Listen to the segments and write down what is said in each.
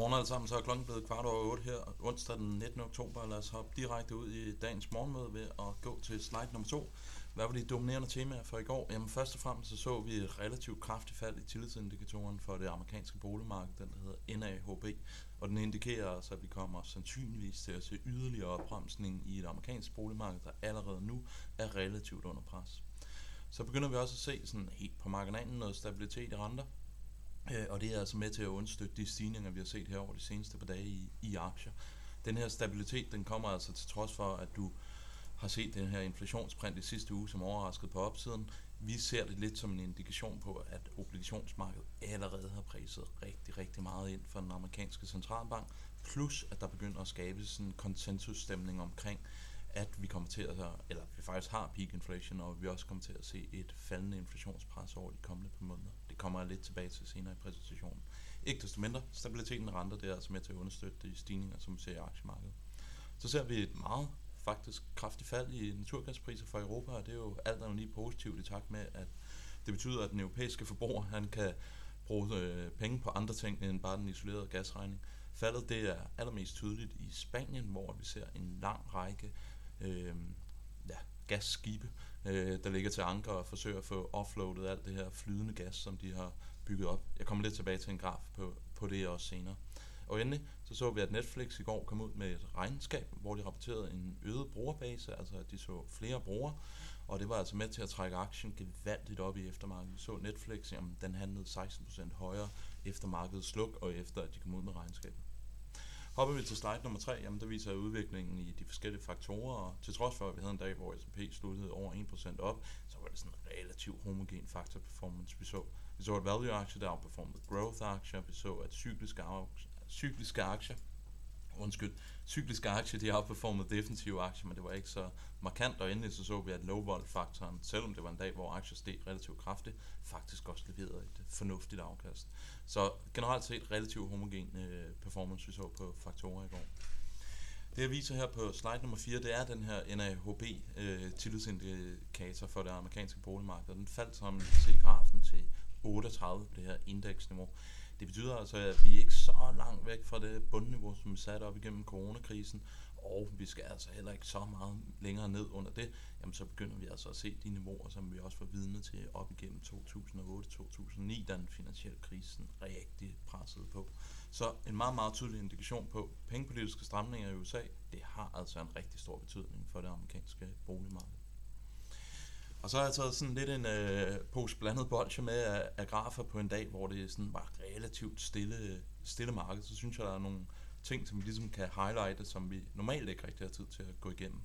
Godmorgen alle sammen, så er klokken blevet kvart over 8 her, onsdag den 19. oktober. Lad os hoppe direkte ud i dagens morgenmøde ved at gå til slide nummer 2. Hvad var de dominerende temaer for i går? Jamen først og fremmest så, så vi et relativt kraftigt fald i tillidsindikatoren for det amerikanske boligmarked, den der hedder NAHB, og den indikerer altså, at vi kommer sandsynligvis til at se yderligere opbremsning i et amerikansk boligmarked, der allerede nu er relativt under pres. Så begynder vi også at se sådan helt på marginalen noget stabilitet i renter, Øh, og det er altså med til at understøtte de stigninger, vi har set her over de seneste par dage i, i aktier. Den her stabilitet, den kommer altså til trods for, at du har set den her inflationsprint i sidste uge, som overraskede på opsiden. Vi ser det lidt som en indikation på, at obligationsmarkedet allerede har priset rigtig, rigtig meget ind for den amerikanske centralbank, plus at der begynder at skabe sådan en konsensusstemning omkring, at vi kommer til at, eller vi faktisk har peak inflation, og vi også kommer til at se et faldende inflationspres over de kommende par måneder. Kommer jeg lidt tilbage til senere i præsentationen. Ikke desto mindre, stabiliteten af renter, det er altså med til at understøtte de stigninger, som vi ser i aktiemarkedet. Så ser vi et meget faktisk kraftigt fald i naturgaspriser for Europa, og det er jo alt andet lige positivt i takt med, at det betyder, at den europæiske forbruger han kan bruge øh, penge på andre ting end bare den isolerede gasregning. Faldet det er allermest tydeligt i Spanien, hvor vi ser en lang række øh, ja, gasskibe, øh, der ligger til anker og forsøger at få offloadet alt det her flydende gas, som de har bygget op. Jeg kommer lidt tilbage til en graf på, på det også senere. Og endelig så så vi, at Netflix i går kom ud med et regnskab, hvor de rapporterede en øget brugerbase, altså at de så flere brugere, og det var altså med til at trække aktien gevaldigt op i eftermarkedet. Vi så Netflix, jamen, den handlede 16% højere efter markedet sluk, og efter at de kom ud med regnskabet. Hopper vi til slide nummer 3, jamen der viser udviklingen i de forskellige faktorer, og til trods for, at vi havde en dag, hvor S&P sluttede over 1% op, så var det sådan en relativt homogen faktor performance, vi så. Vi så at value-aktier der outperformede growth-aktier, vi så at cykliske, cykliske aktier undskyld, cykliske aktier, de har outperformet defensive aktier, men det var ikke så markant, og endelig så så vi, at low vol faktoren selvom det var en dag, hvor aktier steg relativt kraftigt, faktisk også leverede et øh, fornuftigt afkast. Så generelt set relativt homogen øh, performance, vi så på faktorer i går. Det jeg viser her på slide nummer 4, det er den her NAHB øh, tillidsindikator for det amerikanske boligmarked. Den faldt, som man kan se grafen, til 38 på det her indeksniveau. Det betyder altså, at vi er ikke så langt væk fra det bundniveau, som vi satte op igennem coronakrisen, og vi skal altså heller ikke så meget længere ned under det, jamen så begynder vi altså at se de niveauer, som vi også var vidne til op igennem 2008-2009, da den finansielle krisen rigtig pressede på. Så en meget, meget tydelig indikation på, pengepolitiske stramninger i USA, det har altså en rigtig stor betydning for det amerikanske boligmarked. Og så har jeg taget sådan lidt en øh, pose blandet bolsje med af, af grafer på en dag, hvor det sådan var relativt stille, stille marked. Så synes jeg, der er nogle ting, som vi ligesom kan highlighte, som vi normalt ikke rigtig har tid til at gå igennem.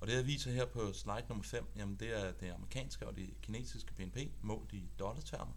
Og det jeg viser her på slide nummer 5, jamen det er det amerikanske og det kinesiske BNP målt i dollartermer.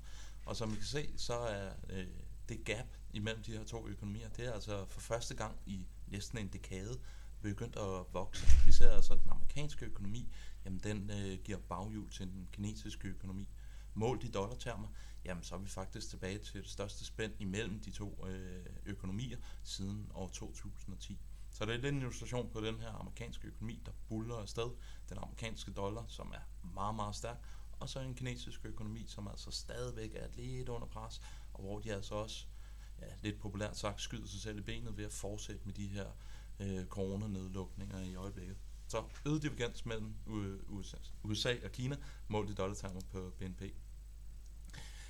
Og som I kan se, så er øh, det gap imellem de her to økonomier, det er altså for første gang i næsten en dekade begyndt at vokse. Vi ser altså, den amerikanske økonomi, jamen den øh, giver baghjul til den kinesiske økonomi. Målt i dollartermer, jamen så er vi faktisk tilbage til det største spænd imellem de to øh, økonomier siden år 2010. Så det er lidt en illustration på den her amerikanske økonomi, der buller afsted. Den amerikanske dollar, som er meget, meget stærk, og så en kinesisk økonomi, som altså stadigvæk er lidt under pres, og hvor de altså også, ja, lidt populært sagt, skyder sig selv i benet ved at fortsætte med de her øh, coronanedlukninger i øjeblikket. Så øget divergens mellem USA, og Kina målt i dollartermer på BNP.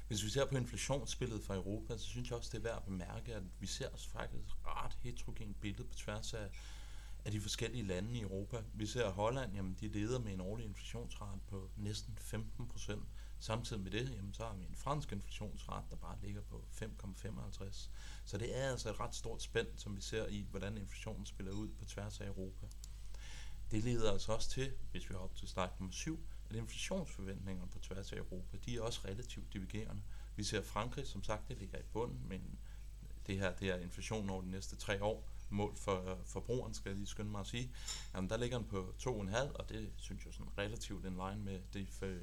Hvis vi ser på inflationsbilledet fra Europa, så synes jeg også, det er værd at bemærke, at vi ser os faktisk ret heterogent billede på tværs af, af de forskellige lande i Europa. Vi ser at Holland, jamen de leder med en årlig inflationsrate på næsten 15 procent. Samtidig med det, jamen, så har vi en fransk inflationsrate, der bare ligger på 5,55. Så det er altså et ret stort spænd, som vi ser i, hvordan inflationen spiller ud på tværs af Europa. Det leder os også til, hvis vi er op til slide nummer 7, at inflationsforventningerne på tværs af Europa, de er også relativt divergerende. Vi ser Frankrig, som sagt, det ligger i bunden, men det her det er inflationen over de næste tre år. Mål for forbrugeren, skal jeg lige skynde mig at sige. Jamen, der ligger den på 2,5, og det synes jeg sådan relativt in line med det, øh,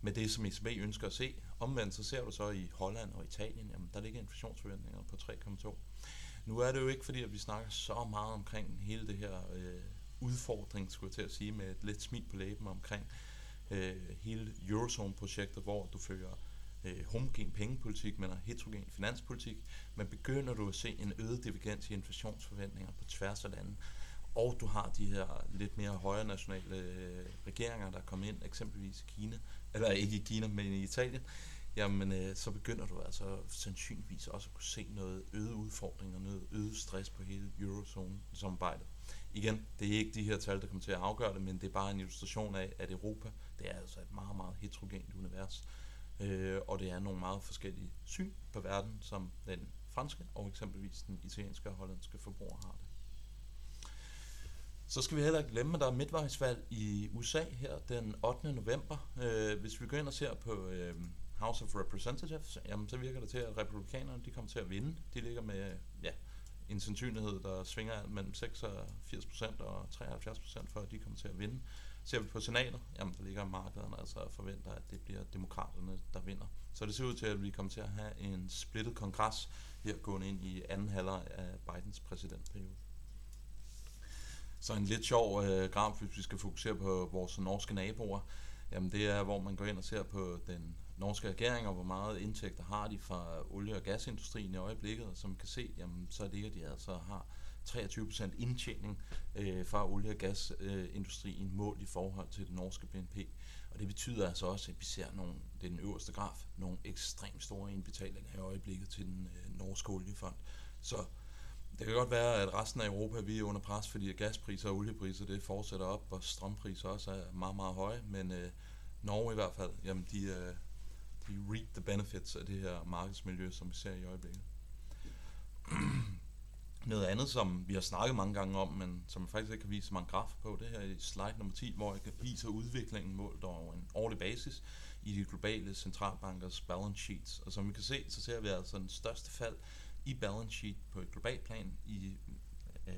med det, som ECB ønsker at se. Omvendt så ser du så i Holland og Italien, jamen, der ligger inflationsforventninger på 3,2. Nu er det jo ikke fordi, at vi snakker så meget omkring hele det her øh, udfordring, skulle jeg til at sige, med et lidt smil på læben omkring øh, hele Eurozone-projektet, hvor du fører øh, homogen pengepolitik, men heterogen finanspolitik, men begynder du at se en øget divergens i inflationsforventninger på tværs af landet, og du har de her lidt mere højre nationale øh, regeringer, der kommer ind, eksempelvis i Kina, eller ikke i Kina, men i Italien, jamen øh, så begynder du altså sandsynligvis også at kunne se noget øget udfordring og noget øget stress på hele eurozone-samarbejdet. Igen, det er ikke de her tal, der kommer til at afgøre det, men det er bare en illustration af, at Europa, det er altså et meget, meget heterogent univers. Øh, og det er nogle meget forskellige syn på verden, som den franske og eksempelvis den italienske og hollandske forbruger har det. Så skal vi heller ikke glemme, at der er midtvejsvalg i USA her den 8. november. Øh, hvis vi går ind og ser på øh, House of Representatives, jamen, så virker det til, at republikanerne de kommer til at vinde. De ligger med ja, en sandsynlighed, der svinger mellem 86% og 73% for, at de kommer til at vinde. Ser vi på senatet, jamen der ligger markederne altså og forventer, at det bliver demokraterne, der vinder. Så det ser ud til, at vi kommer til at have en splittet kongres her gående ind i anden halvleg af Bidens præsidentperiode. Så en lidt sjov øh, graf, hvis vi skal fokusere på vores norske naboer, jamen det er, hvor man går ind og ser på den norske regering, og hvor meget indtægter har de fra olie- og gasindustrien i øjeblikket, og som vi kan se, jamen, så ligger de altså har 23% indtjening øh, fra olie- og gasindustrien øh, målt i forhold til det norske BNP. Og det betyder altså også, at vi ser nogle, det er den øverste graf, nogle ekstremt store indbetalinger i øjeblikket til den øh, norske oliefond. Så det kan godt være, at resten af Europa vi er under pres, fordi gaspriser og oliepriser det fortsætter op, og strømpriser også er meget, meget høje, men øh, Norge i hvert fald, jamen de, øh, de reap the benefits af det her markedsmiljø, som vi ser i øjeblikket. Noget andet, som vi har snakket mange gange om, men som jeg faktisk ikke kan vise så mange graf på, det her i slide nummer 10, hvor jeg viser udviklingen målt over en årlig basis i de globale centralbankers balance sheets. Og som vi kan se, så ser vi altså den største fald i balance sheet på et globalt plan i, øh,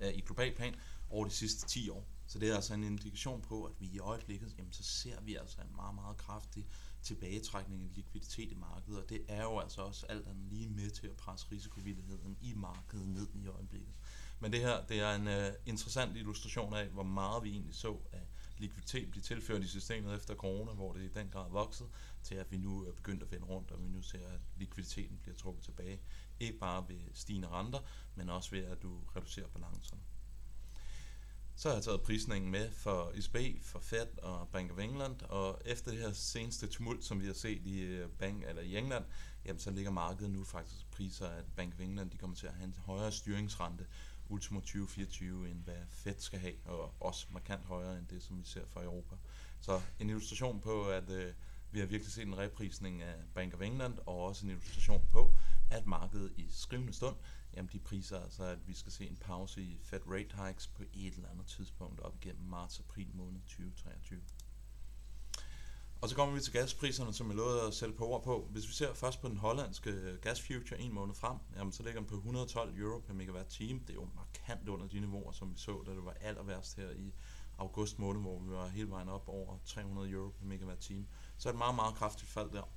ja, i global plan over de sidste 10 år. Så det er altså en indikation på, at vi i øjeblikket, jamen, så ser vi altså en meget, meget kraftig tilbagetrækning af likviditet i markedet, og det er jo altså også alt andet lige med til at presse risikovilligheden i markedet ned i øjeblikket. Men det her, det er en uh, interessant illustration af, hvor meget vi egentlig så af likviditet blive tilført i systemet efter corona, hvor det i den grad voksede, til at vi nu er begyndt at vende rundt, og vi nu ser, at likviditeten bliver trukket tilbage. Ikke bare ved stigende renter, men også ved, at du reducerer balancerne. Så har jeg taget prisningen med for ISB, for Fed og Bank of England, og efter det her seneste tumult, som vi har set i, øh, Bank, eller i England, jamen, så ligger markedet nu faktisk priser, at Bank of England de kommer til at have en højere styringsrente ultimo 2024, end hvad Fed skal have, og også markant højere end det, som vi ser for Europa. Så en illustration på, at øh, vi har virkelig set en reprisning af Bank of England, og også en illustration på, at markedet i skrivende stund Jamen de priser altså, at vi skal se en pause i Fed rate hikes på et eller andet tidspunkt op igennem marts-april måned 2023. Og så kommer vi til gaspriserne, som jeg lovede at sætte på ord på. Hvis vi ser først på den hollandske øh, gas future en måned frem, jamen så ligger den på 112 euro per megawatt time. Det er jo markant under de niveauer, som vi så, da det var aller værst her i august måned, hvor vi var hele vejen op over 300 euro per megawatt time. Så er det et meget, meget kraftigt fald der.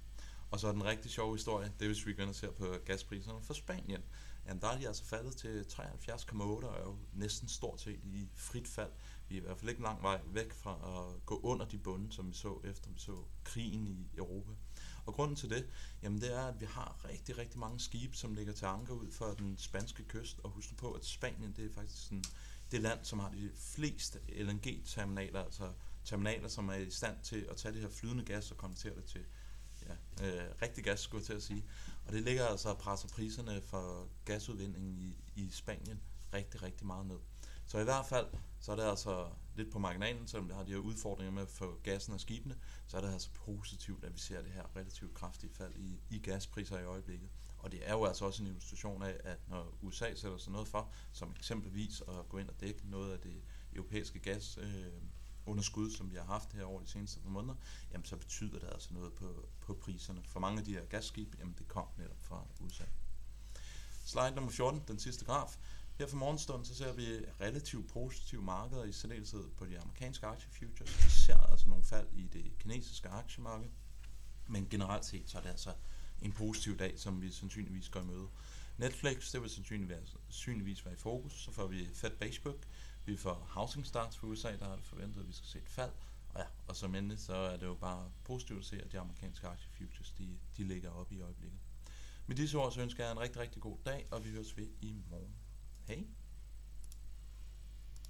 Og så er den rigtig sjove historie, det er hvis vi går ind og ser på gaspriserne for Spanien jamen der er de altså faldet til 73,8 og er jo næsten stort set i frit fald. Vi er i hvert fald ikke lang vej væk fra at gå under de bunde, som vi så efter vi så krigen i Europa. Og grunden til det, jamen det er, at vi har rigtig, rigtig mange skibe, som ligger til anker ud for den spanske kyst. Og husk på, at Spanien det er faktisk sådan, det land, som har de fleste LNG-terminaler, altså terminaler, som er i stand til at tage det her flydende gas og konvertere det til ja, øh, rigtig gas, skulle jeg til at sige. Og det ligger altså og presser priserne for gasudvindingen i, i Spanien rigtig, rigtig meget ned. Så i hvert fald, så er det altså lidt på marginalen, selvom det har de her udfordringer med at få gassen og skibene, så er det altså positivt, at vi ser det her relativt kraftige fald i, i gaspriser i øjeblikket. Og det er jo altså også en illustration af, at når USA sætter sig noget for, som eksempelvis at gå ind og dække noget af det europæiske gas, øh, underskud, som vi har haft her over de seneste par måneder, jamen så betyder det altså noget på, på priserne. For mange af de her gasskib, jamen det kom netop fra USA. Slide nummer 14, den sidste graf. Her for morgenstunden, så ser vi relativt positive markeder, i særdeleshed på de amerikanske aktiefutures. Vi ser altså nogle fald i det kinesiske aktiemarked, men generelt set, så er det altså en positiv dag, som vi sandsynligvis går i møde. Netflix, det vil sandsynligvis, sandsynligvis være i fokus, så får vi Fed Facebook, vi får housing starts for USA, der er det forventet, at vi skal se et fald. Og ja, og som endelig, så er det jo bare positivt at se, at de amerikanske aktiefutures, de, de ligger op i øjeblikket. Med disse ord, så ønsker jeg en rigtig, rigtig god dag, og vi høres ved i morgen. Hej!